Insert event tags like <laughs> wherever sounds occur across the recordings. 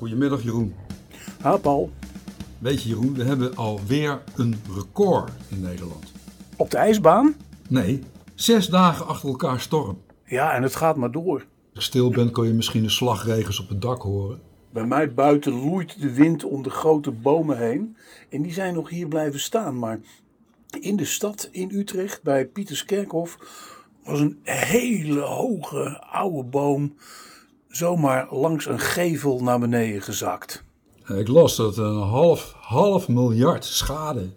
Goedemiddag Jeroen. Ha, Paul. Weet je Jeroen, we hebben alweer een record in Nederland. Op de ijsbaan? Nee, zes dagen achter elkaar storm. Ja, en het gaat maar door. Als je stil bent kun je misschien de slagregens op het dak horen. Bij mij buiten loeit de wind om de grote bomen heen. En die zijn nog hier blijven staan. Maar in de stad, in Utrecht, bij Pieterskerkhof, was een hele hoge oude boom zomaar langs een gevel naar beneden gezakt. Ik las dat een half, half miljard schade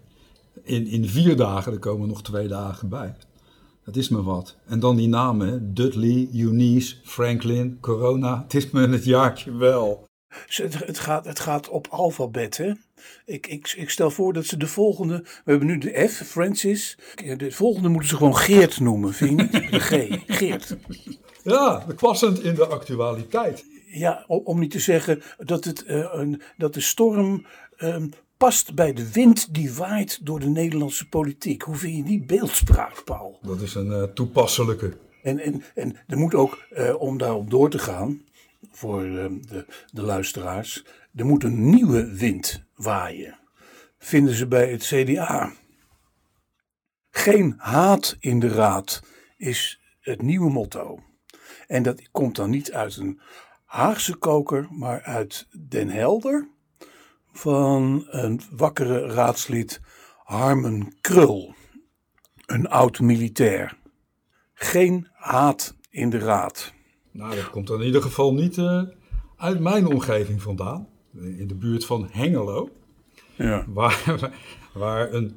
in, in vier dagen, er komen nog twee dagen bij. Dat is me wat. En dan die namen? Dudley, Eunice, Franklin, Corona. Het is me het jaartje wel. Het, het, gaat, het gaat op alfabet, hè? Ik, ik, ik stel voor dat ze de volgende. We hebben nu de F, Francis. De volgende moeten ze gewoon Geert noemen, vind je niet? <laughs> De G, Geert. Ja, passend in de actualiteit. Ja, om, niet te zeggen dat, het, eh, een, dat de storm ehm, past bij de wind die waait door de Nederlandse politiek. Hoe vind je die beeldspraak, Paul? Dat is een eh, toepasselijke. En, en, en er moet ook, eh, om daarop door te gaan, voor eh, de, de luisteraars, er moet een nieuwe wind waaien. Vinden ze bij het CDA. Geen haat in de raad is het nieuwe motto. En dat komt dan niet uit een Haagse koker, maar uit Den Helder van een wakkere raadslid Harmen Krul, een oud militair. Geen haat in de raad. Nou, dat komt in ieder geval niet eh, uit mijn omgeving vandaan. In de buurt van Hengelo. Ja. Waar, <laughs> waar een,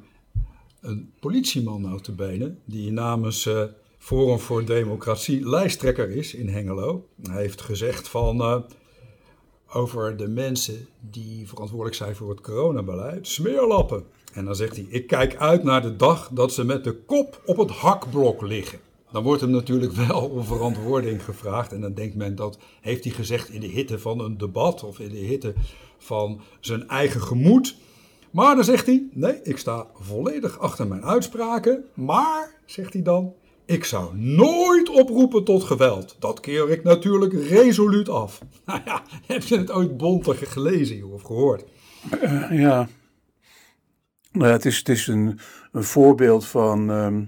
een politieman notabene, die namens eh, Forum voor Democratie lijsttrekker is in Hengelo. Hij heeft gezegd van eh, over de mensen die verantwoordelijk zijn voor het coronabeleid, smeerlappen. En dan zegt hij, ik kijk uit naar de dag dat ze met de kop op het hakblok liggen. Dan wordt hem natuurlijk <laughs> wel om verantwoording gevraagd. En dan denkt men dat heeft hij gezegd in de hitte van een debat of in de hitte van zijn eigen gemoed. Maar dan zegt hij: Nee, ik sta volledig achter mijn uitspraken. Maar, zegt hij dan, ik zou nooit oproepen tot geweld. Dat keer ik natuurlijk resoluut af. <laughs> Nou ja, heb je het ooit bonter gelezen of gehoord? Eh, ja. Nou het is, het is een, een voorbeeld van ehm,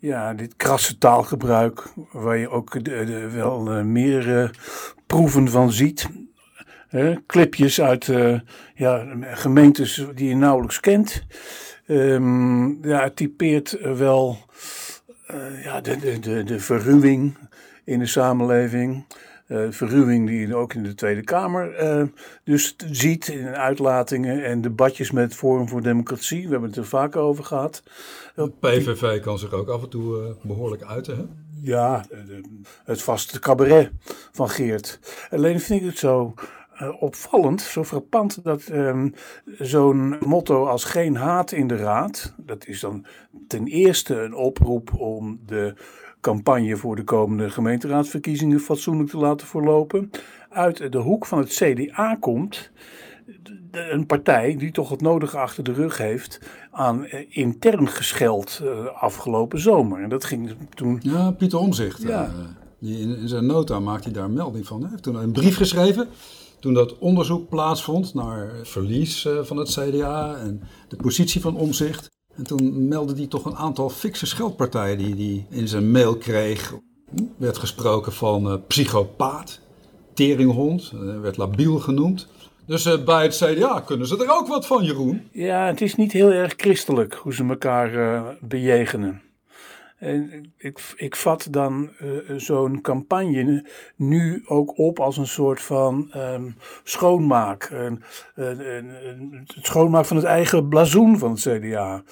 ja, dit krasse taalgebruik, waar je ook de, wel eh, meer proeven van ziet. Clipjes uit eh, ja, gemeentes die je nauwelijks kent. Ehm, ja, het typeert wel eh, ja, de, de, de verruwing in de samenleving. Eh, verruwing die je ook in de Tweede Kamer eh, dus ziet in uitlatingen en debatjes met Forum voor Democratie. We hebben het er vaak over gehad. De PVV kan zich ook af en toe eh, behoorlijk uiten. Hè? Ja, het vaste cabaret van Geert. Alleen vind ik het zo opvallend, zo frappant, dat ehm, zo'n motto als geen haat in de raad, dat is dan ten eerste een oproep om de campagne voor de komende gemeenteraadsverkiezingen fatsoenlijk te laten verlopen, uit de hoek van het CDA komt. Een partij die toch het nodige achter de rug heeft aan eh, intern gescheld eh, afgelopen zomer. En dat ging toen Ja, Pieter Omzicht. Ja. die in, zijn nota maakt hij daar een melding van. Hij heeft toen een brief geschreven. Toen dat onderzoek plaatsvond naar het verlies eh, van het CDA en de positie van Omzicht. En toen meldde hij toch een aantal fikse scheldpartijen die hij in zijn mail kreeg. Er werd gesproken van eh, psychopaat, teringhond, eh, werd labiel genoemd. Dus eh, bij het CDA kunnen ze er ook wat van, Jeroen. Ja, het is niet heel erg christelijk hoe ze elkaar bejegenen. En ik, ik vat dan eh, zo'n campagne nu ook op als een soort van ehm, schoonmaak. Een, een, een- een- het schoonmaak van het eigen blazoen van het CDA.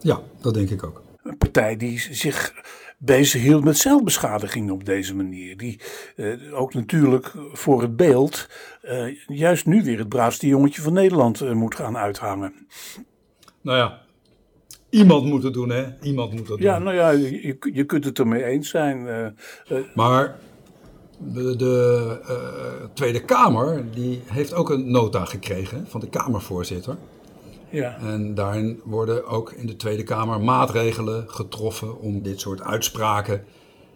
Ja, dat denk ik ook. Een partij die zich bezig hield met zelfbeschadiging op deze manier. Die eh, ook natuurlijk voor het beeld eh, juist nu weer het braafste jongetje van Nederland eh, moet gaan uithangen. Nou ja, iemand moet het doen, hè? Iemand moet het Ja, doen. nou ja, je, je kunt het ermee eens zijn. eh, eh, Maar de, de eh, Tweede Kamer die heeft ook een nota gekregen van de Kamervoorzitter. ja. En daarin worden ook in de Tweede Kamer maatregelen getroffen om dit soort uitspraken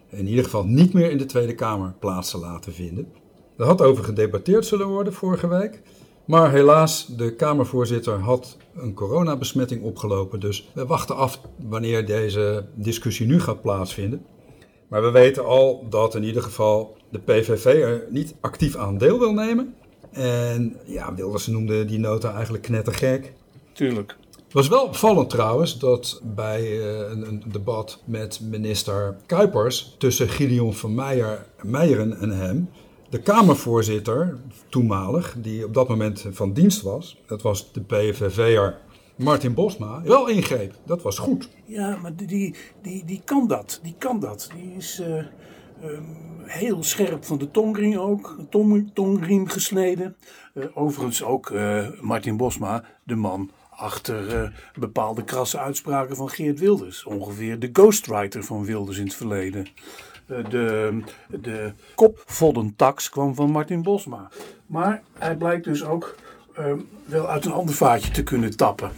in ieder geval niet meer in de Tweede Kamer plaats te laten vinden. Er had over gedebatteerd zullen worden vorige week. Maar helaas, de Kamervoorzitter had een coronabesmetting opgelopen. Dus we wachten af wanneer deze discussie nu gaat plaatsvinden. Maar we weten al dat in ieder geval de PVV er niet actief aan deel wil nemen. En ja, Wilders noemde die nota eigenlijk knettergek. Tuurlijk. Het was wel opvallend trouwens dat bij eh, een, een, debat met minister Kuipers tussen Gideon van Meijer, Meijeren en hem, de Kamervoorzitter, toenmalig, die op dat moment van dienst was, dat was de PVV'er Martin Bosma, wel ingreep. Dat was goed. Ja, maar die, die, die kan dat. Die kan dat. Die is uh, heel scherp van de tongriem ook. Tong, tongriem gesneden. Uh, overigens ook uh, Martin Bosma, de man achter bepaalde krasse uitspraken van Geert Wilders. Ongeveer de ghostwriter van Wilders in het verleden. De, de kop tax kwam van Martin Bosma. Maar hij blijkt dus ook uh, wel uit een ander vaatje te kunnen tappen.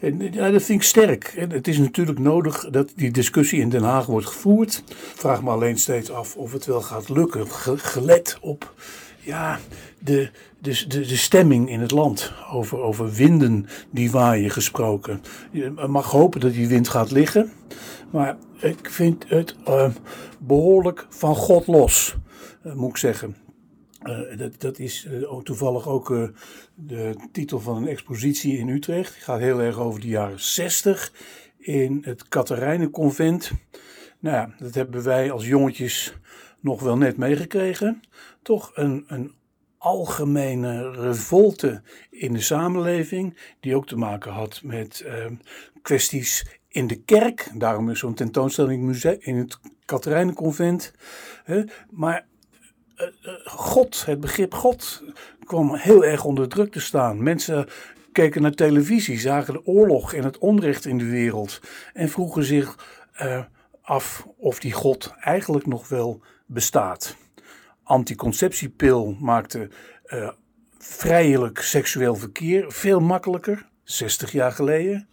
En ja, dat vind ik sterk. Het is natuurlijk nodig dat die discussie in Den Haag wordt gevoerd. Vraag me alleen steeds af of het wel gaat lukken. gelet op ja, de, de, de, de stemming in het land. Over, over winden die waaien gesproken. Je mag hopen dat die wind gaat liggen. Maar ik vind het uh, behoorlijk van God los, uh, moet ik zeggen. Uh, dat, dat, is toevallig ook de titel van een expositie in Utrecht. Het gaat heel erg over de jaren 60 in het Katerijnenconvent. Nou ja, dat hebben wij als jongetjes nog wel net meegekregen. Toch een, een algemene revolte in de samenleving, die ook te maken had met kwesties in de kerk. Daarom is zo'n tentoonstelling in het Katerijnenconvent. Maar eh, eh, God, het begrip God, kwam heel erg onder druk te staan. Mensen keken naar televisie, zagen de oorlog en het onrecht in de wereld en vroegen zich uh, af of die God eigenlijk nog wel bestaat. Anticonceptiepil maakte vrijelijk seksueel verkeer veel makkelijker, 60 jaar geleden.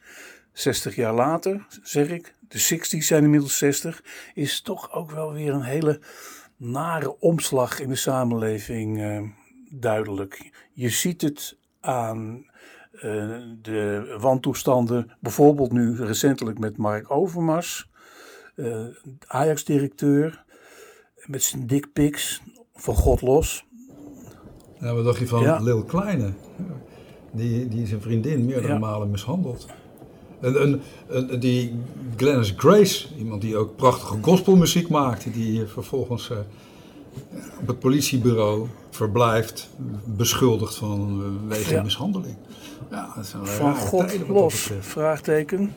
60 jaar later, zeg ik, de 60's zijn inmiddels 60, is toch ook wel weer een hele nare omslag in de samenleving uh, duidelijk. Je ziet het aan uh, de wantoestanden, bijvoorbeeld nu recentelijk met Mark Overmars, uh, Ajax-directeur, met zijn dickpics van God los. Ja, wat dacht je van ja. Lil Kleine? Die, die zijn vriendin meerdere ja. malen mishandeld. En, en, en, die Glennis Grace, iemand die ook prachtige gospelmuziek maakte, die vervolgens uh, op het politiebureau verblijft, beschuldigd van uh, wegen ja. mishandeling. Ja, dat zijn van God los, vraagteken.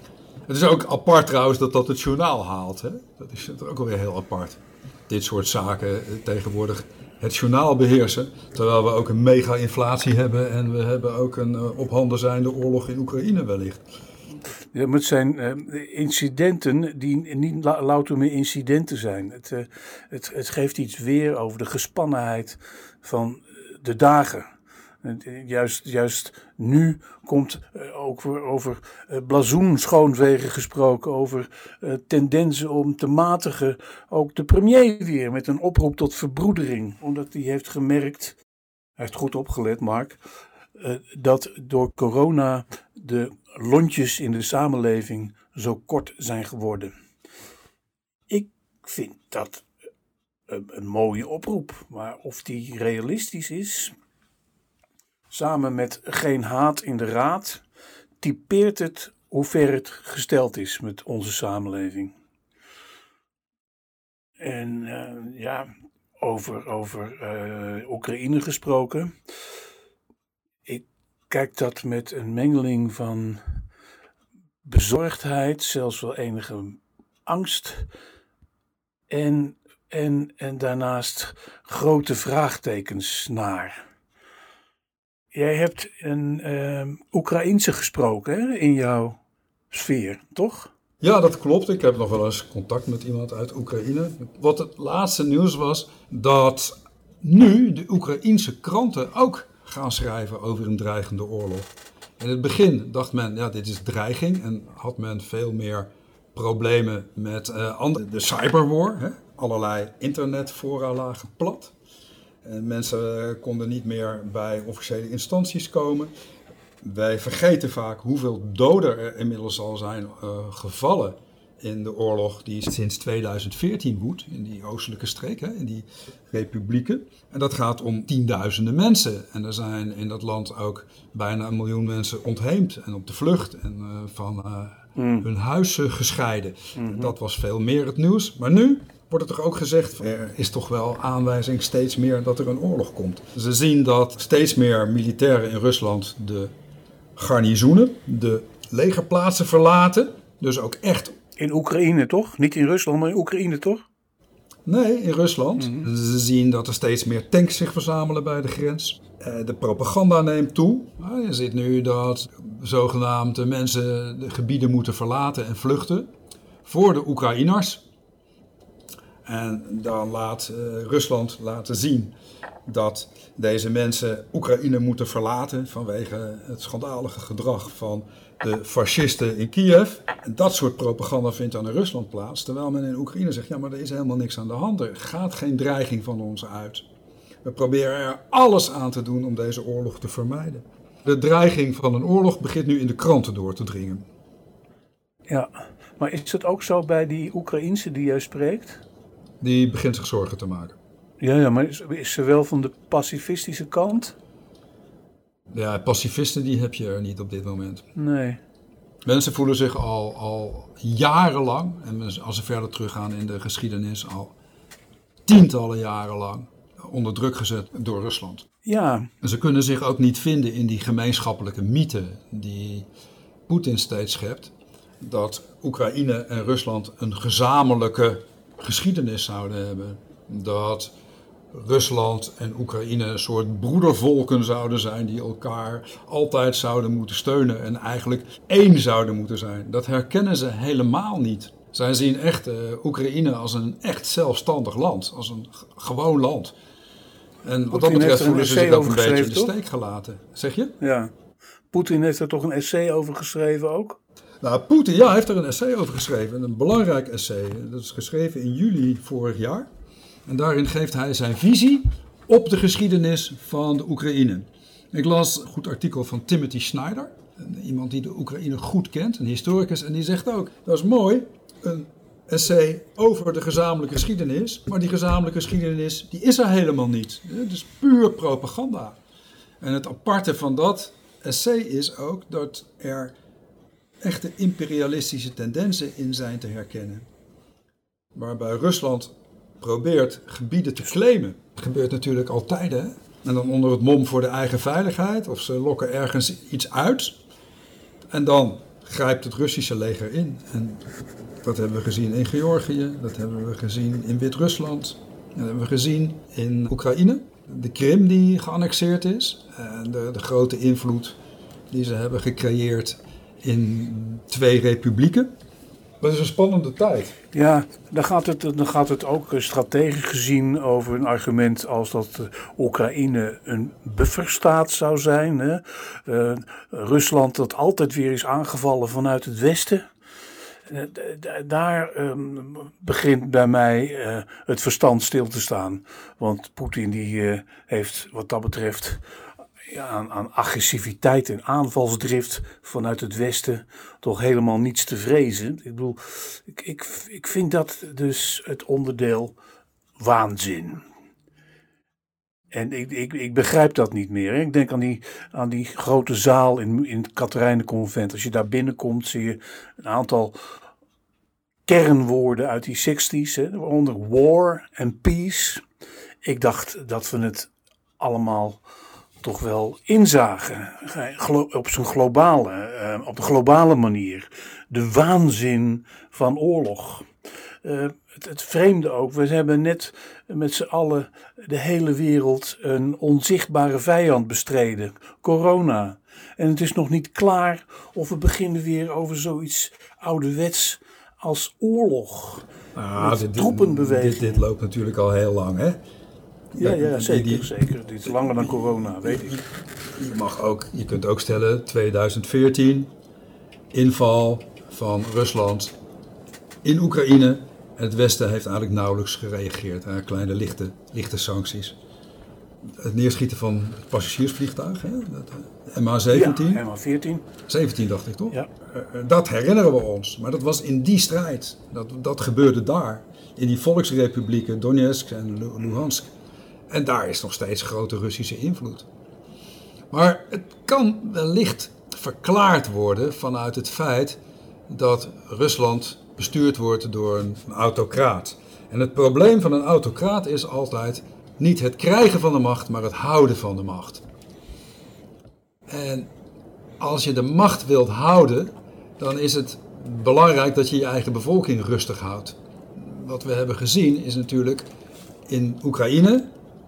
Het is ook apart trouwens dat dat het journaal haalt. Hè? Dat is ook alweer heel apart. Dit soort zaken eh, tegenwoordig het journaal beheersen. Terwijl we ook een mega-inflatie hebben en we hebben ook een uh, op handen zijnde oorlog in Oekraïne wellicht. Het zijn uh, incidenten die niet louter meer incidenten zijn. Het, uh, het, het geeft iets weer over de gespannenheid van de dagen. Juist, juist nu komt ook over, over blazoen schoonvegen gesproken, over tendensen om te matigen. Ook de premier weer met een oproep tot verbroedering, omdat hij heeft gemerkt, hij heeft goed opgelet, Mark, dat door corona de lontjes in de samenleving zo kort zijn geworden. Ik vind dat een, een mooie oproep, maar of die realistisch is, samen met geen haat in de raad, typeert het hoe ver het gesteld is met onze samenleving. En uh, ja, over, over uh, Oekraïne gesproken kijk dat met een mengeling van bezorgdheid, zelfs wel enige angst en, en, en daarnaast grote vraagtekens naar. Jij hebt een uh, Oekraïense gesproken hè, in jouw sfeer, toch? Ja, dat klopt. Ik heb nog wel eens contact met iemand uit Oekraïne. Wat het laatste nieuws was, dat nu de Oekraïense kranten ook gaan schrijven over een dreigende oorlog. In het begin dacht men, ja, dit is dreiging en had men veel meer problemen met andere, de cyberwar. Hè? Allerlei internetfora lagen plat. En mensen konden niet meer bij officiële instanties komen. Wij vergeten vaak hoeveel doden er inmiddels al zijn uh, gevallen in de oorlog die sinds 2014 woedt in die oostelijke streek, hè, in die republieken. En dat gaat om tienduizenden mensen. En er zijn in dat land ook bijna een miljoen mensen ontheemd en op de vlucht en uh, van uh, mm. hun huis gescheiden. Mm -hmm. Dat was veel meer het nieuws. Maar nu wordt er toch ook gezegd, er is toch wel aanwijzing steeds meer dat er een oorlog komt. Ze zien dat steeds meer militairen in Rusland de garnizoenen, de legerplaatsen verlaten. Dus ook echt in Oekraïne toch? Niet in Rusland, maar in Oekraïne toch? Nee, in Rusland. Mm -hmm. Ze zien dat er steeds meer tanks zich verzamelen bij de grens. De propaganda neemt toe. Je ziet nu dat zogenaamde mensen de gebieden moeten verlaten en vluchten voor de Oekraïners. En dan laat uh, Rusland laten zien dat deze mensen Oekraïne moeten verlaten vanwege het schandalige gedrag van de fascisten in Kiev. En dat soort propaganda vindt dan in Rusland plaats. Terwijl men in Oekraïne zegt, ja maar er is helemaal niks aan de hand. Er gaat geen dreiging van ons uit. We proberen er alles aan te doen om deze oorlog te vermijden. De dreiging van een oorlog begint nu in de kranten door te dringen. Ja, maar is het ook zo bij die Oekraïnse die jij spreekt? Die begint zich zorgen te maken. Ja, ja maar is, is ze wel van de pacifistische kant? Ja, pacifisten die heb je er niet op dit moment. Nee. Mensen voelen zich al, al jarenlang, en als ze verder teruggaan in de geschiedenis, al tientallen jaren lang onder druk gezet door Rusland. Ja. En ze kunnen zich ook niet vinden in die gemeenschappelijke mythe die Poetin steeds schept. Dat Oekraïne en Rusland een gezamenlijke geschiedenis zouden hebben. Dat Rusland en Oekraïne een soort broedervolken zouden zijn die elkaar altijd zouden moeten steunen en eigenlijk één zouden moeten zijn. Dat herkennen ze helemaal niet. Zij zien echt uh, Oekraïne als een echt zelfstandig land, als een gewoon land. En wat dat betreft voelen ze zich ook een beetje in de steek gelaten. Zeg je? Ja. Poetin heeft er toch een essay over geschreven ook? Nou, Poetin ja, heeft er een essay over geschreven. Een belangrijk essay. Dat is geschreven in juli vorig jaar. En daarin geeft hij zijn visie op de geschiedenis van de Oekraïne. Ik las een goed artikel van Timothy Snyder, iemand die de Oekraïne goed kent, een historicus, en die zegt ook: dat is mooi, een essay over de gezamenlijke geschiedenis, maar die gezamenlijke geschiedenis die is er helemaal niet. Het is puur propaganda. En het aparte van dat essay is ook dat er echte imperialistische tendensen in zijn te herkennen. Waarbij Rusland probeert gebieden te claimen. Dat gebeurt natuurlijk altijd, hè? En dan onder het mom voor de eigen veiligheid, of ze lokken ergens iets uit. En dan grijpt het Russische leger in. En dat hebben we gezien in Georgië, dat hebben we gezien in Wit-Rusland, dat hebben we gezien in Oekraïne. De Krim die geannexeerd is en de, de grote invloed die ze hebben gecreëerd in twee republieken. Dat is een spannende tijd. Ja, dan gaat het, dan gaat het ook strategisch gezien over een argument als dat Oekraïne een bufferstaat zou zijn. Hè? Uh, Rusland dat altijd weer is aangevallen vanuit het westen. Daar uh, begint bij mij het verstand stil te staan. Want Poetin die heeft wat dat betreft ja, aan, agressiviteit en aanvalsdrift vanuit het Westen toch helemaal niets te vrezen. Ik bedoel, ik, ik, ik vind dat dus het onderdeel waanzin. En ik, ik, ik begrijp dat niet meer. Ik denk aan die, aan die grote zaal in, in het Katerijnenconvent. Als je daar binnenkomt, zie je een aantal kernwoorden uit die 60s, hè, waaronder war en peace. Ik dacht dat we het allemaal toch wel inzagen op zijn globale, uh, op de globale manier. De waanzin van oorlog. Uh, het, het, vreemde ook, we hebben net met z'n allen de hele wereld een onzichtbare vijand bestreden, corona. En het is nog niet klaar of we beginnen weer over zoiets ouderwets als oorlog. Ah, dit, troepenbeweging. Dit, dit loopt natuurlijk al heel lang, hè? Ja, ja zeker, die, zeker. Is langer dan corona, weet ik. Je, mag ook, je kunt ook stellen, 2014, inval van Rusland in Oekraïne. Het Westen heeft eigenlijk nauwelijks gereageerd. Hè, kleine lichte, lichte sancties. het neerschieten van het passagiersvliegtuig, hè? Dat, eh, MH17. Ja, MH14. 17 dacht ik toch? Ja. Eh, eh, Dat herinneren we ons. Maar dat was in die strijd. Dat, dat gebeurde daar. In die volksrepublieken Donetsk en Lu- Luhansk. En daar is nog steeds grote Russische invloed. Maar het kan wellicht verklaard worden vanuit het feit dat Rusland bestuurd wordt door een autocraat. En het probleem van een autocraat is altijd niet het krijgen van de macht, maar het houden van de macht. En als je de macht wilt houden, dan is het belangrijk dat je je eigen bevolking rustig houdt. Wat we hebben gezien is natuurlijk in Oekraïne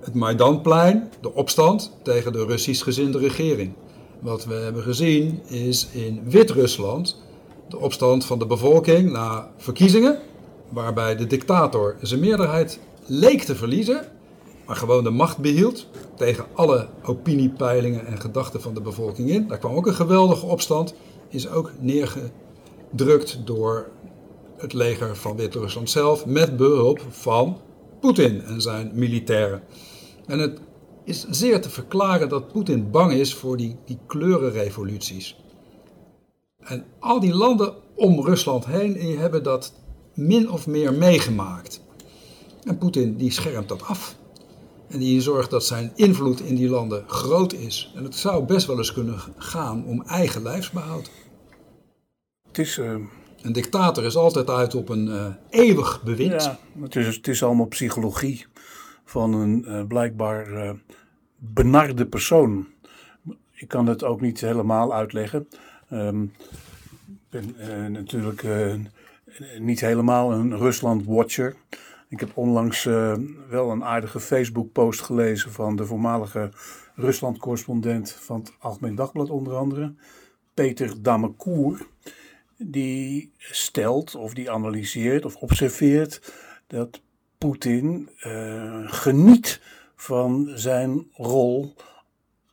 het Maidanplein, de opstand tegen de Russisch gezinde regering. Wat we hebben gezien is in Wit-Rusland de opstand van de bevolking na verkiezingen, waarbij de dictator zijn meerderheid leek te verliezen, maar gewoon de macht behield tegen alle opiniepeilingen en gedachten van de bevolking in. Daar kwam ook een geweldige opstand, is ook neergedrukt door het leger van Wit-Rusland zelf met behulp van Poetin en zijn militairen. En het is zeer te verklaren dat Poetin bang is voor die, die kleurenrevoluties. En al die landen om Rusland heen hebben dat min of meer meegemaakt. En Poetin die schermt dat af. En die zorgt dat zijn invloed in die landen groot is. En het zou best wel eens kunnen gaan om eigen lijfsbehoud. Het is, eh, Een dictator is altijd uit op een eh, eeuwig bewind. ja, het, is, het is allemaal psychologie van een eh, blijkbaar eh, benarde persoon. Ik kan het ook niet helemaal uitleggen. Ehm, ik ben eh, natuurlijk niet helemaal een Rusland-watcher. Ik heb onlangs wel een aardige Facebook-post gelezen van de voormalige Rusland-correspondent van het Algemeen Dagblad onder andere, Peter Damekoer. Die stelt of die analyseert of observeert dat Poetin eh, geniet van zijn rol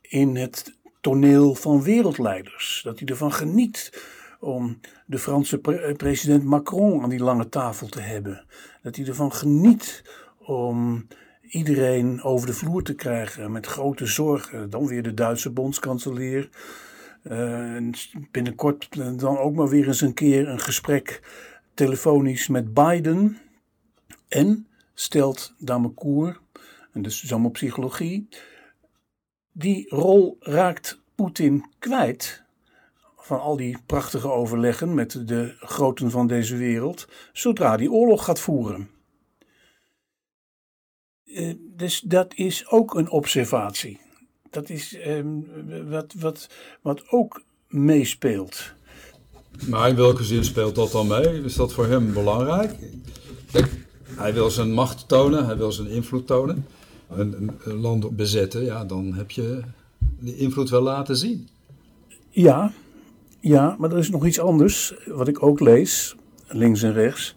in het toneel van wereldleiders. Dat hij ervan geniet om de Franse pre- president Macron aan die lange tafel te hebben. Dat hij ervan geniet om iedereen over de vloer te krijgen met grote zorgen. Dan weer de Duitse bondskanselier. Eh, en binnenkort eh, dan ook maar weer eens een keer een gesprek telefonisch met Biden. En stelt Damekoer, en dus die rol raakt Poetin kwijt van al die prachtige overleggen met de groten van deze wereld, zodra die oorlog gaat voeren. Eh, dus dat is ook een observatie. Dat is ehm, wat, wat, wat ook meespeelt. Maar in welke zin speelt dat dan mee? Is dat voor hem belangrijk? Hij wil zijn macht tonen, hij wil zijn invloed tonen. Een, een, land bezetten, ja, dan heb je de invloed wel laten zien. Ja, ja, maar er is nog iets anders, wat ik ook lees, links en rechts,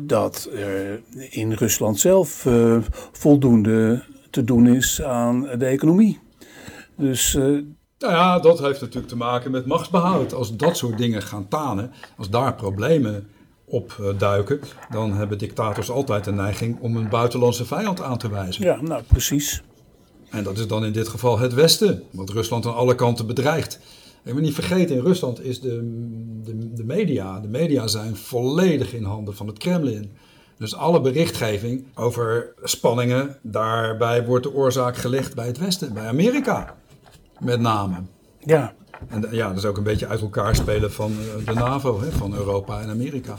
dat er in Rusland zelf eh, voldoende te doen is aan de economie. Dus eh, Nou ja, dat heeft natuurlijk te maken met machtsbehoud. Als dat soort dingen gaan tanen, als daar problemen op eh, duiken, dan hebben dictators altijd de neiging om een buitenlandse vijand aan te wijzen. ja, nou precies. En dat is dan in dit geval het Westen, wat Rusland aan alle kanten bedreigt. Ik moet niet vergeten, in Rusland is de, de, de media, de media zijn volledig in handen van het Kremlin. Dus alle berichtgeving over spanningen, daarbij wordt de oorzaak gelegd bij het Westen, bij Amerika met name. Ja, En ja, dat is ook een beetje uit elkaar spelen van eh, de NAVO, hè, van Europa en Amerika.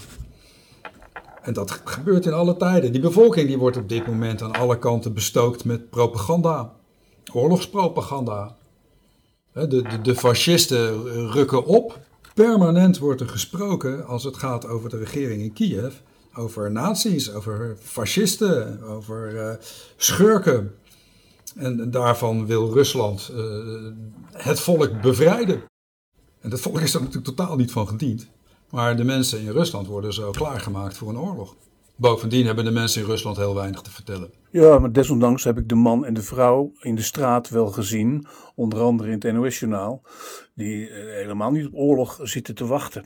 En dat gebeurt in alle tijden. Die bevolking die wordt op dit moment aan alle kanten bestookt met propaganda. Oorlogspropaganda. De, de, de fascisten rukken op. Permanent wordt er gesproken als het gaat over de regering in Kiev. Over nazi's, over fascisten, over eh, schurken. En daarvan wil Rusland eh, het volk bevrijden. En dat volk is er natuurlijk totaal niet van gediend. Maar de mensen in Rusland worden zo klaargemaakt voor een oorlog. Bovendien hebben de mensen in Rusland heel weinig te vertellen. ja, maar desondanks heb ik de man en de vrouw in de straat wel gezien, onder andere in het NOS-journaal, die eh, helemaal niet op oorlog zitten te wachten.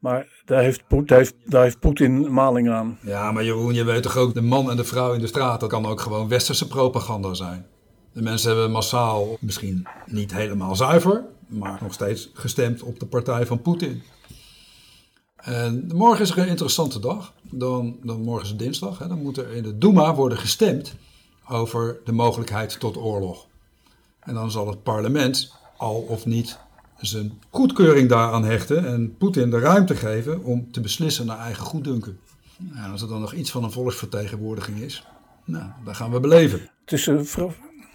Maar daar heeft, daar heeft, daar heeft Poetin maling aan. Ja, maar Jeroen, je weet toch ook, de man en de vrouw in de straat, dat kan ook gewoon westerse propaganda zijn. De mensen hebben massaal, misschien niet helemaal zuiver, maar nog steeds gestemd op de partij van Poetin. En morgen is er een interessante dag. Dan, dan morgen is dinsdag. Hè, dan moet er in de Duma worden gestemd over de mogelijkheid tot oorlog. En dan zal het parlement al of niet zijn goedkeuring daaraan hechten en Poetin de ruimte geven om te beslissen naar eigen goeddunken. En als er dan nog iets van een volksvertegenwoordiging is, nou, gaan we beleven. Tussen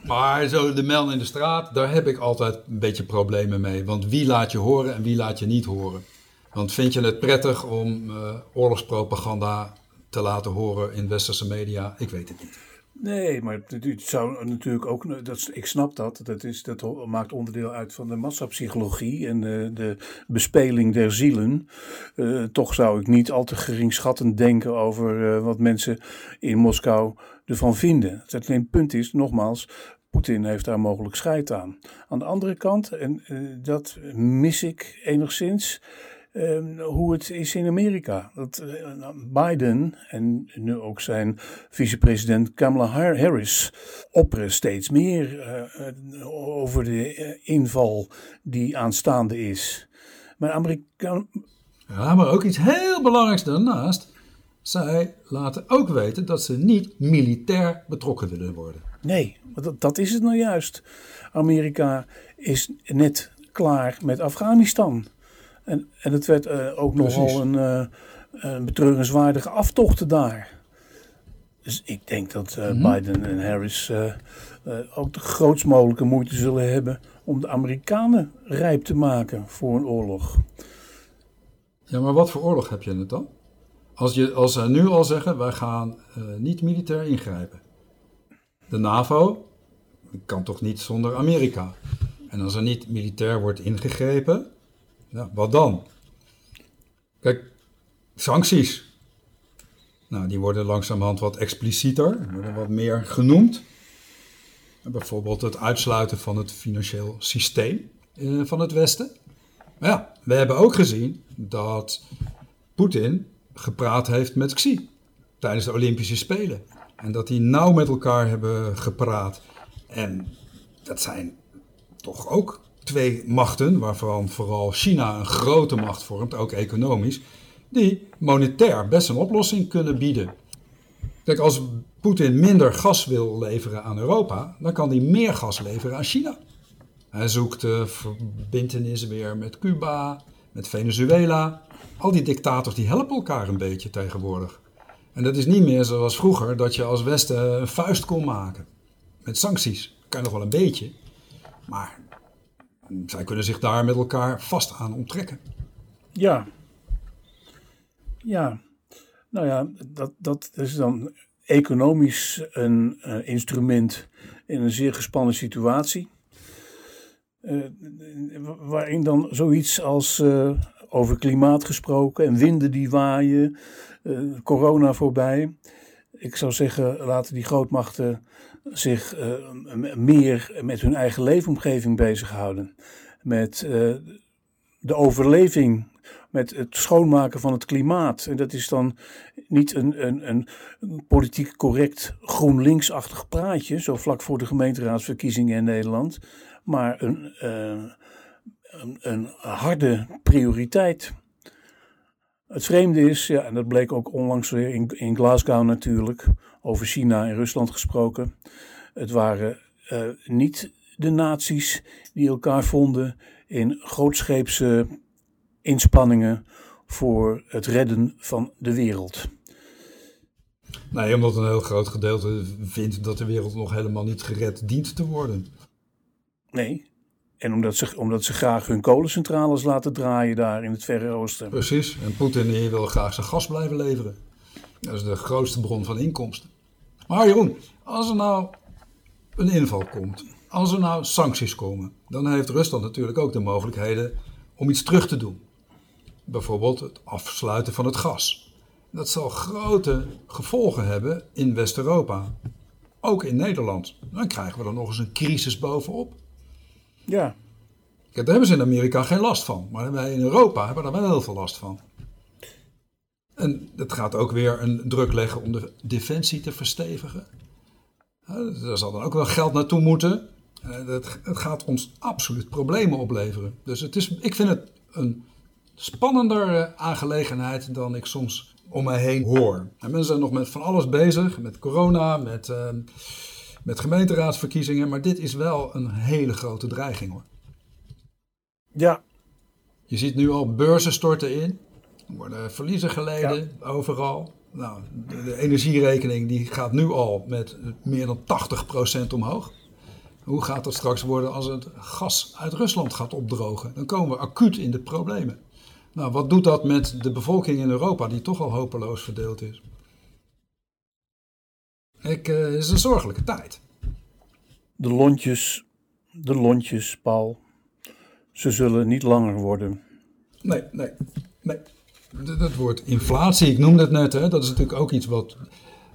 maar zo de melden in de straat, daar heb ik altijd een beetje problemen mee. Want wie laat je horen en wie laat je niet horen? Want vind je het prettig om uh, oorlogspropaganda te laten horen in westerse media? Ik weet het niet. Nee, maar het zou natuurlijk ook, dat, ik snap dat, dat, is, dat maakt onderdeel uit van de massapsychologie en de, de bespeling der zielen. Uh, toch zou ik niet al te geringschattend denken over uh, wat mensen in Moskou ervan vinden. Het alleen punt is, nogmaals, Poetin heeft daar mogelijk scheid aan. Aan de andere kant, en uh, dat mis ik enigszins, Ehm, hoe het is in Amerika. Dat eh, Biden en nu ook zijn vicepresident Kamala Harris opperen steeds meer eh, eh, over de inval die aanstaande is. Maar Amerika. Ja, maar ook iets heel belangrijks daarnaast. Zij laten ook weten dat ze niet militair betrokken willen worden. Nee, dat, dat is het nou juist. Amerika is net klaar met Afghanistan. En, en het werd uh, ook Precies. nogal een, uh, een betreurenswaardige aftocht daar. Dus ik denk dat uh, mm -hmm. Biden en Harris ook de grootst mogelijke moeite zullen hebben om de Amerikanen rijp te maken voor een oorlog. Ja, maar wat voor oorlog heb je het dan? Als, je, als ze nu al zeggen, wij gaan niet militair ingrijpen. De NAVO kan toch niet zonder Amerika? En als er niet militair wordt ingegrepen, wat dan? Kijk, sancties. Nou, die worden langzamerhand wat explicieter, worden wat meer genoemd. Bijvoorbeeld het uitsluiten van het financieel systeem eh, van het Westen. Maar ja, we hebben ook gezien dat Poetin gepraat heeft met Xi tijdens de Olympische Spelen. En dat die nauw met elkaar hebben gepraat. En dat zijn toch ook twee machten, waarvan vooral China een grote macht vormt, ook economisch, die monetair best een oplossing kunnen bieden. Kijk, als Poetin minder gas wil leveren aan Europa, dan kan hij meer gas leveren aan China. Hij zoekt uh, verbindenissen weer met Cuba, met Venezuela. Al die dictators die helpen elkaar een beetje tegenwoordig. En dat is niet meer zoals vroeger, dat je als Westen een vuist kon maken. Met sancties. Kan nog wel een beetje. Maar zij kunnen zich daar met elkaar vast aan onttrekken. Ja. Ja. Nou ja, dat, dat is dan economisch een uh, instrument in een zeer gespannen situatie. Uh, waarin dan zoiets als uh, over klimaat gesproken en winden die waaien, corona voorbij. Ik zou zeggen, laten die grootmachten zich uh, meer met hun eigen leefomgeving bezighouden. Met uh, de overleving, met het schoonmaken van het klimaat. En dat is dan niet een, een, een, politiek correct GroenLinks-achtig praatje, zo vlak voor de gemeenteraadsverkiezingen in Nederland, maar een, uh, een, een harde prioriteit. Het vreemde is, ja, en dat bleek ook onlangs weer in, in Glasgow natuurlijk, over China en Rusland gesproken. Het waren uh, niet de naties die elkaar vonden in grootscheepse inspanningen voor het redden van de wereld. Nee, omdat een heel groot gedeelte vindt dat de wereld nog helemaal niet gered dient te worden. Nee, en omdat ze, omdat ze graag hun kolencentrales laten draaien daar in het Verre Oosten. Precies, en Poetin wil graag zijn gas blijven leveren. Dat is de grootste bron van inkomsten. Maar Jeroen, als er nou een inval komt, als er nou sancties komen, dan heeft Rusland natuurlijk ook de mogelijkheden om iets terug te doen. Bijvoorbeeld het afsluiten van het gas. Dat zal grote gevolgen hebben in West-Europa. Ook in Nederland. Dan krijgen we er nog eens een crisis bovenop. Ja. Kijk, daar hebben ze in Amerika geen last van. Maar wij in Europa hebben daar wel heel veel last van. En dat gaat ook weer een druk leggen om de defensie te verstevigen. Daar zal dan ook wel geld naartoe moeten. Het, het gaat ons absoluut problemen opleveren. Dus het is, ik vind het een spannender aangelegenheid dan ik soms om mij heen hoor. En mensen zijn nog met van alles bezig, met corona, met, uh, met gemeenteraadsverkiezingen, maar dit is wel een hele grote dreiging hoor. Ja. Je ziet nu al beurzen storten in, er worden verliezen geleden overal. Nou, de, de, energierekening die gaat nu al met meer dan 80% omhoog. Hoe gaat dat straks worden als het gas uit Rusland gaat opdrogen? Dan komen we acuut in de problemen. Nou, wat doet dat met de bevolking in Europa, die toch al hopeloos verdeeld is? Ik, uh, het is een zorgelijke tijd. De lontjes, de lontjes, Paul, ze zullen niet langer worden. Nee, nee, nee. Dat wordt inflatie, ik noemde het net, hè. dat is natuurlijk ook iets wat,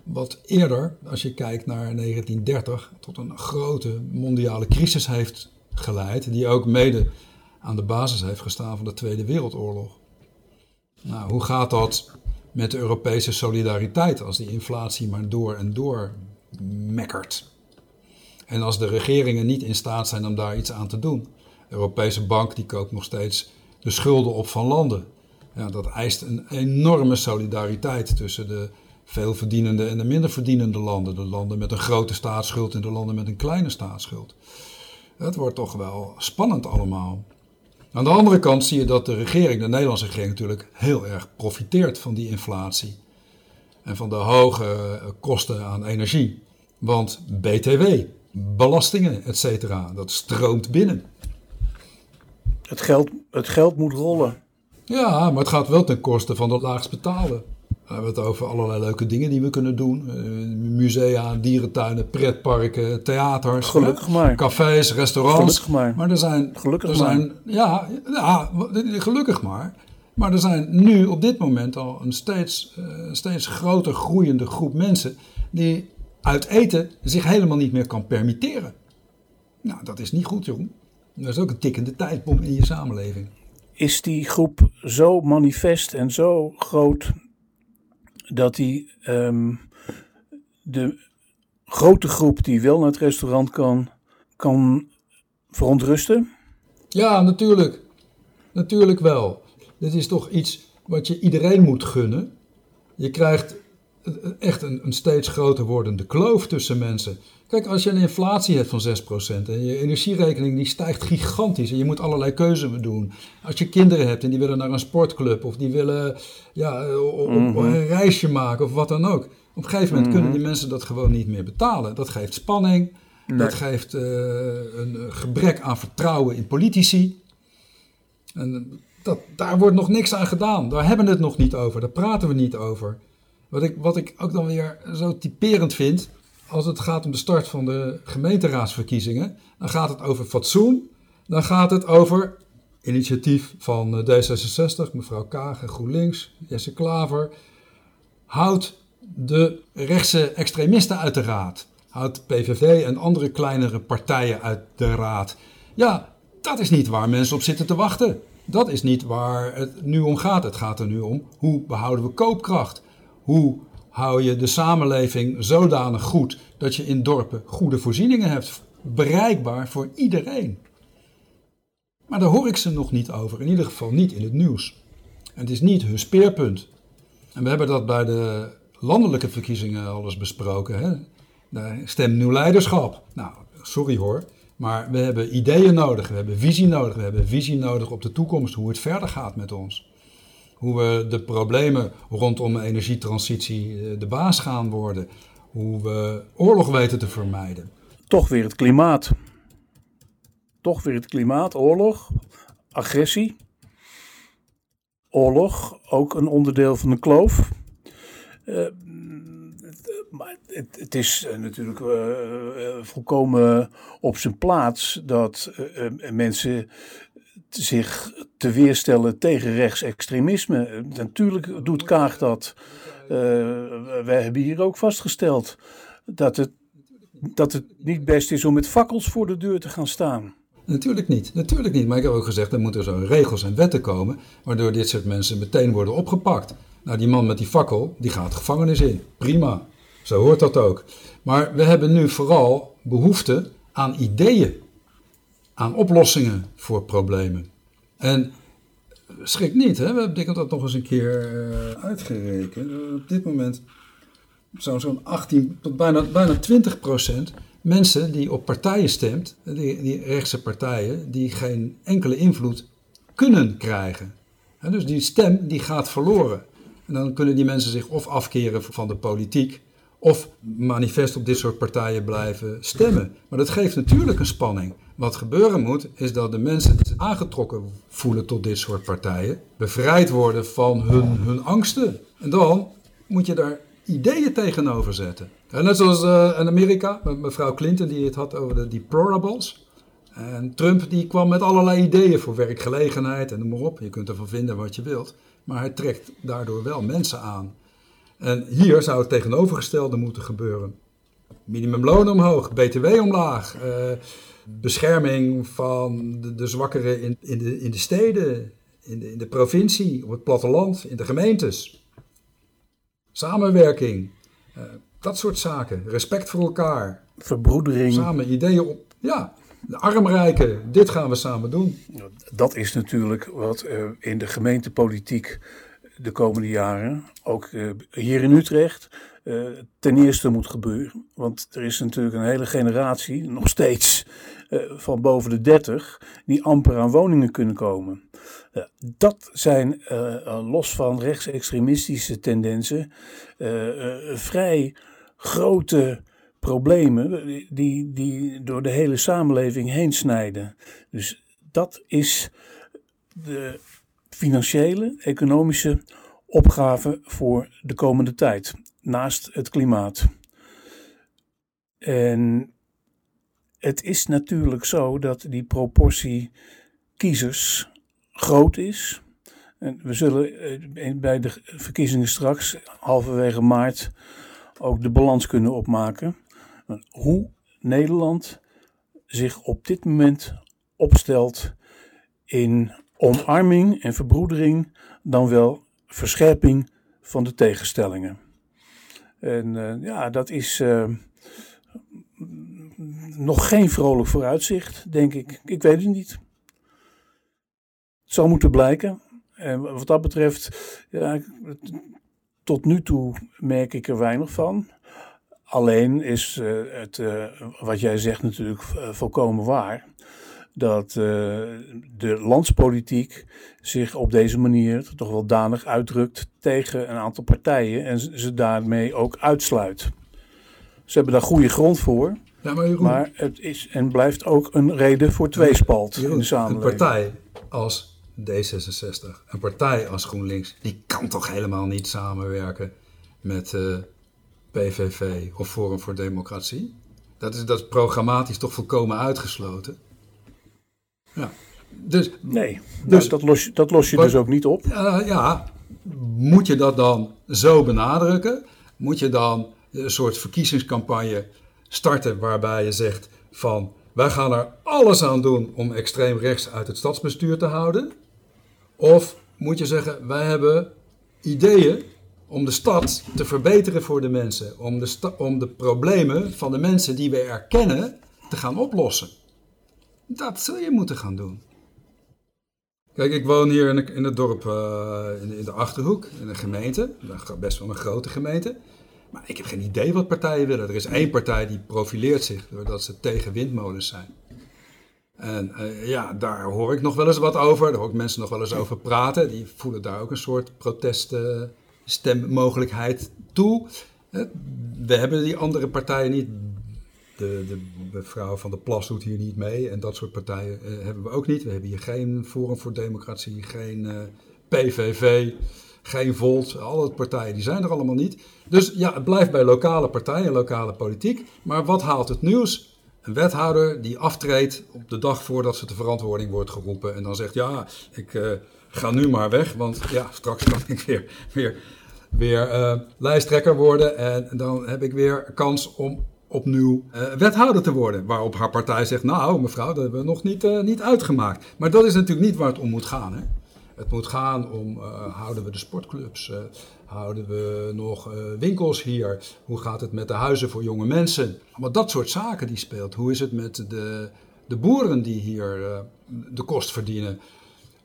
wat eerder, als je kijkt naar 1930, tot een grote mondiale crisis heeft geleid, die ook mede aan de basis heeft gestaan van de Tweede Wereldoorlog. Nou, hoe gaat dat met de Europese solidariteit als die inflatie maar door en door mekkert? En als de regeringen niet in staat zijn om daar iets aan te doen. De Europese bank die koopt nog steeds de schulden op van landen. Ja, dat eist een enorme solidariteit tussen de veelverdienende en de minder verdienende landen. De landen met een grote staatsschuld en de landen met een kleine staatsschuld. Het wordt toch wel spannend allemaal. Aan de andere kant zie je dat de regering, de Nederlandse regering natuurlijk, heel erg profiteert van die inflatie. En van de hoge eh, kosten aan energie. Want BTW, belastingen, etc., dat stroomt binnen. Het geld, het geld moet rollen. Ja, maar het gaat wel ten koste van de laagst betalen. We hebben het over allerlei leuke dingen die we kunnen doen. Uh, musea, dierentuinen, pretparken, theaters. Gelukkig maar. Cafés, restaurants. Gelukkig maar. Maar er zijn... Gelukkig er maar. Zijn, ja, ja, gelukkig maar. Maar er zijn nu op dit moment al een steeds, uh, steeds groter groeiende groep mensen... die uit eten zich helemaal niet meer kan permitteren. Nou, dat is niet goed, Jeroen. Dat is ook een tikkende tijdbom in je samenleving. Is die groep zo manifest en zo groot dat die um, de grote groep die wel naar het restaurant kan, kan verontrusten? Ja, natuurlijk. Natuurlijk wel. Dit is toch iets wat je iedereen moet gunnen. Je krijgt echt een, een steeds groter wordende kloof tussen mensen. Kijk, als je een inflatie hebt van 6% en je energierekening die stijgt gigantisch en je moet allerlei keuzes doen. Als je kinderen hebt en die willen naar een sportclub of die willen ja, op, mm -hmm. een reisje maken of wat dan ook. Op een gegeven moment mm -hmm. kunnen die mensen dat gewoon niet meer betalen. Dat geeft spanning, nee. dat geeft uh, een gebrek aan vertrouwen in politici. En dat, daar wordt nog niks aan gedaan. Daar hebben we het nog niet over, daar praten we niet over. Wat ik, wat ik ook dan weer zo typerend vind, als het gaat om de start van de gemeenteraadsverkiezingen, dan gaat het over fatsoen, dan gaat het over initiatief van D66, mevrouw Kaag en GroenLinks, Jesse Klaver. Houd de rechtse extremisten uit de raad. Houd PVV en andere kleinere partijen uit de raad. Ja, dat is niet waar mensen op zitten te wachten. Dat is niet waar het nu om gaat. Het gaat er nu om hoe behouden we koopkracht? Hoe hou je de samenleving zodanig goed dat je in dorpen goede voorzieningen hebt, bereikbaar voor iedereen. Maar daar hoor ik ze nog niet over, in ieder geval niet in het nieuws. En het is niet hun speerpunt. En we hebben dat bij de landelijke verkiezingen al eens besproken. Hè? Stem nieuw leiderschap. Nou, sorry hoor, maar we hebben ideeën nodig, we hebben visie nodig, we hebben visie nodig op de toekomst, hoe het verder gaat met ons hoe we de problemen rondom energietransitie de baas gaan worden. Hoe we oorlog weten te vermijden. Toch weer het klimaat. Toch weer het klimaat, oorlog, agressie. Oorlog, ook een onderdeel van de kloof. Uh, maar het, het, is natuurlijk uh, volkomen op zijn plaats dat mensen zich te weerstellen tegen rechtsextremisme. Natuurlijk doet Kaag dat. Uh, wij hebben hier ook vastgesteld dat het, dat het niet best is om met fakkels voor de deur te gaan staan. Natuurlijk niet, natuurlijk niet. Maar ik heb ook gezegd, er moeten zo regels en wetten komen, waardoor dit soort mensen meteen worden opgepakt. Nou, die man met die fakkel, die gaat gevangenis in. Prima. Zo hoort dat ook. Maar we hebben nu vooral behoefte aan ideeën, aan oplossingen voor problemen. En schrik niet, hè? we hebben dat nog eens een keer uh, uitgerekend. Op dit moment zo'n zo 18 tot bijna, bijna 20 procent mensen die op partijen stemt, die, die rechtse partijen, die geen enkele invloed kunnen krijgen. En dus die stem die gaat verloren. En dan kunnen die mensen zich of afkeren van de politiek, of manifest op dit soort partijen blijven stemmen. Maar dat geeft natuurlijk een spanning. Wat gebeuren moet, is dat de mensen die zich aangetrokken voelen tot dit soort partijen, bevrijd worden van hun, hun angsten. En dan moet je daar ideeën tegenover zetten. En net zoals uh, in Amerika, met mevrouw Clinton die het had over de deplorables. En Trump die kwam met allerlei ideeën voor werkgelegenheid en noem maar op. Je kunt ervan vinden wat je wilt. Maar hij trekt daardoor wel mensen aan. En hier zou het tegenovergestelde moeten gebeuren. Minimumloon omhoog, btw omlaag, uh, bescherming van de, de zwakkeren in, in, de, in de steden, in de, in de provincie, op het platteland, in de gemeentes. Samenwerking, uh, dat soort zaken. Respect voor elkaar. Verbroedering. Samen ideeën op. Ja, de armrijken, dit gaan we samen doen. Dat is natuurlijk wat uh, in de gemeentepolitiek de komende jaren, ook uh, hier in Utrecht, uh, ten eerste moet gebeuren. Want er is natuurlijk een hele generatie, nog steeds van boven de 30, die amper aan woningen kunnen komen. dat zijn, los van rechtsextremistische tendensen, vrij grote problemen die, die door de hele samenleving heen snijden. Dus dat is de financiële, economische opgave voor de komende tijd, naast het klimaat. En het is natuurlijk zo dat die proportie kiezers groot is. En we zullen eh, bij de verkiezingen straks, halverwege maart, ook de balans kunnen opmaken. Hoe Nederland zich op dit moment opstelt in omarming en verbroedering, dan wel verscherping van de tegenstellingen. En uh, ja, dat is uh, nog geen vrolijk vooruitzicht, denk ik. Ik weet het niet. Het zal moeten blijken. En wat dat betreft, ja, tot nu toe merk ik er weinig van. Alleen is uh, het, uh, wat jij zegt natuurlijk volkomen waar. Dat de landspolitiek zich op deze manier toch wel danig uitdrukt tegen een aantal partijen en ze daarmee ook uitsluit. Ze hebben daar goede grond voor. Ja, maar, Jeroen, maar het is en blijft ook een reden voor tweespalt Jeroen, in de samenleving. Een partij als D66, een partij als GroenLinks, die kan toch helemaal niet samenwerken met uh, PVV of Forum voor Democratie? Dat is, dat is programmatisch toch volkomen uitgesloten. Ja. Dus, nee, dus, dat, los, dat los je dus ook niet op. Uh, ja, moet je dat dan zo benadrukken? Moet je dan een soort verkiezingscampagne starten waarbij je zegt van wij gaan er alles aan doen om extreem rechts uit het stadsbestuur te houden? Of moet je zeggen wij hebben ideeën om de stad te verbeteren voor de mensen, om de, om de problemen van de mensen die we erkennen te gaan oplossen? Dat zul je moeten gaan doen. Kijk, ik woon hier in, het dorp, in, in, de Achterhoek, in een gemeente, best wel een grote gemeente. Maar ik heb geen idee wat partijen willen. Er is één partij die profileert zich doordat ze tegen windmolens zijn. En uh, ja, daar hoor ik nog wel eens wat over. Daar hoor ik mensen nog wel eens over praten. Die voelen daar ook een soort proteststemmogelijkheid toe. We hebben die andere partijen niet de, de mevrouw van de Plas doet hier niet mee en dat soort partijen uh, hebben we ook niet. We hebben hier geen Forum voor Democratie, geen eh, PVV, geen Volt. Alle partijen die zijn er allemaal niet. Dus ja, het blijft bij lokale partijen, lokale politiek. Maar wat haalt het nieuws? Een wethouder die aftreedt op de dag voordat ze de verantwoording wordt geroepen en dan zegt ja, ik uh, ga nu maar weg, want ja, straks kan ik weer, weer, weer lijsttrekker worden en dan heb ik weer kans om opnieuw uh, wethouder te worden. Waarop haar partij zegt, nou mevrouw, dat hebben we nog niet, niet uitgemaakt. Maar dat is natuurlijk niet waar het om moet gaan. Hè? Het moet gaan om, uh, houden we de sportclubs, uh, houden we nog uh, winkels hier, hoe gaat het met de huizen voor jonge mensen. Maar dat soort zaken die speelt. Hoe is het met de, de boeren die hier de kost verdienen.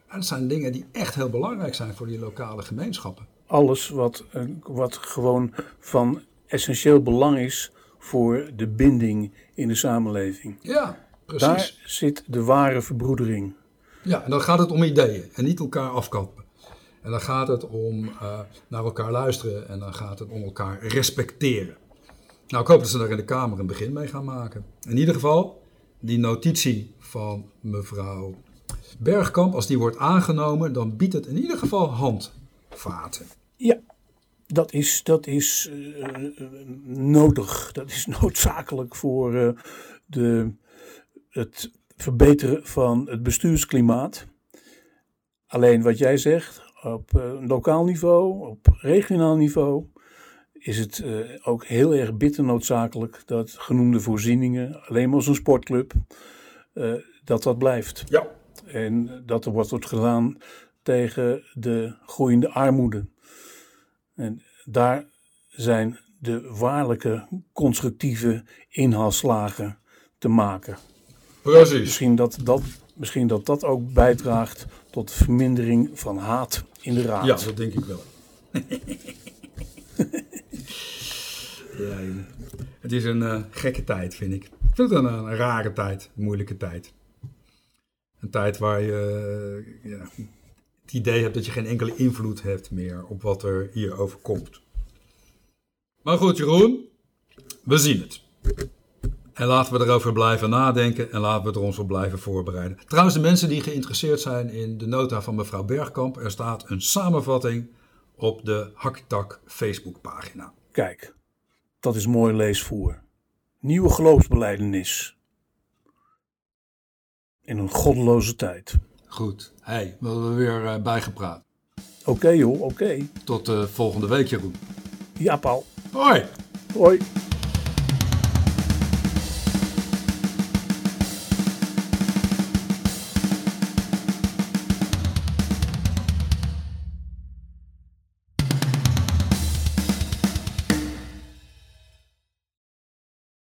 En dat zijn dingen die echt heel belangrijk zijn voor die lokale gemeenschappen. Alles wat, wat gewoon van essentieel belang is voor de binding in de samenleving. Ja, precies. Daar zit de ware verbroedering. Ja, en dan gaat het om ideeën en niet elkaar afkappen. En dan gaat het om uh, naar elkaar luisteren en dan gaat het om elkaar respecteren. Nou, ik hoop dat ze daar in de Kamer een begin mee gaan maken. In ieder geval, die notitie van mevrouw Bergkamp, als die wordt aangenomen, dan biedt het in ieder geval handvaten. Ja, dat is, dat is uh, nodig. Dat is <laughs> noodzakelijk voor de, het verbeteren van het bestuursklimaat. Alleen wat jij zegt, op uh, lokaal niveau, op regionaal niveau, is het uh, ook heel erg bitter noodzakelijk dat genoemde voorzieningen, alleen maar als een sportclub, uh, dat dat blijft. Ja. En dat er wordt gedaan tegen de groeiende armoede. En daar zijn de waarlijke constructieve inhaalslagen te maken. Precies. Misschien dat dat, misschien dat dat ook bijdraagt tot de vermindering van haat in de raad. Ja, dat denk ik wel. <laughs> ja, het is een uh, gekke tijd, vind ik. Ik vind het een, een, rare tijd, een moeilijke tijd. Een tijd waar je uh, ja, het idee hebt dat je geen enkele invloed hebt meer op wat er hier overkomt. Maar goed, Jeroen, we zien het. En laten we erover blijven nadenken en laten we er ons op blijven voorbereiden. Trouwens, de mensen die geïnteresseerd zijn in de nota van mevrouw Bergkamp, er staat een samenvatting op de Haktak Facebookpagina. Kijk, dat is mooi leesvoer. Nieuwe geloofsbeleidenis. In een goddeloze tijd. Goed. Hey, we hebben weer uh, bijgepraat. Oké okay, joh, oké. Okay. Tot uh, volgende week, Jeroen. Ja, Paul. Hoi. Hoi.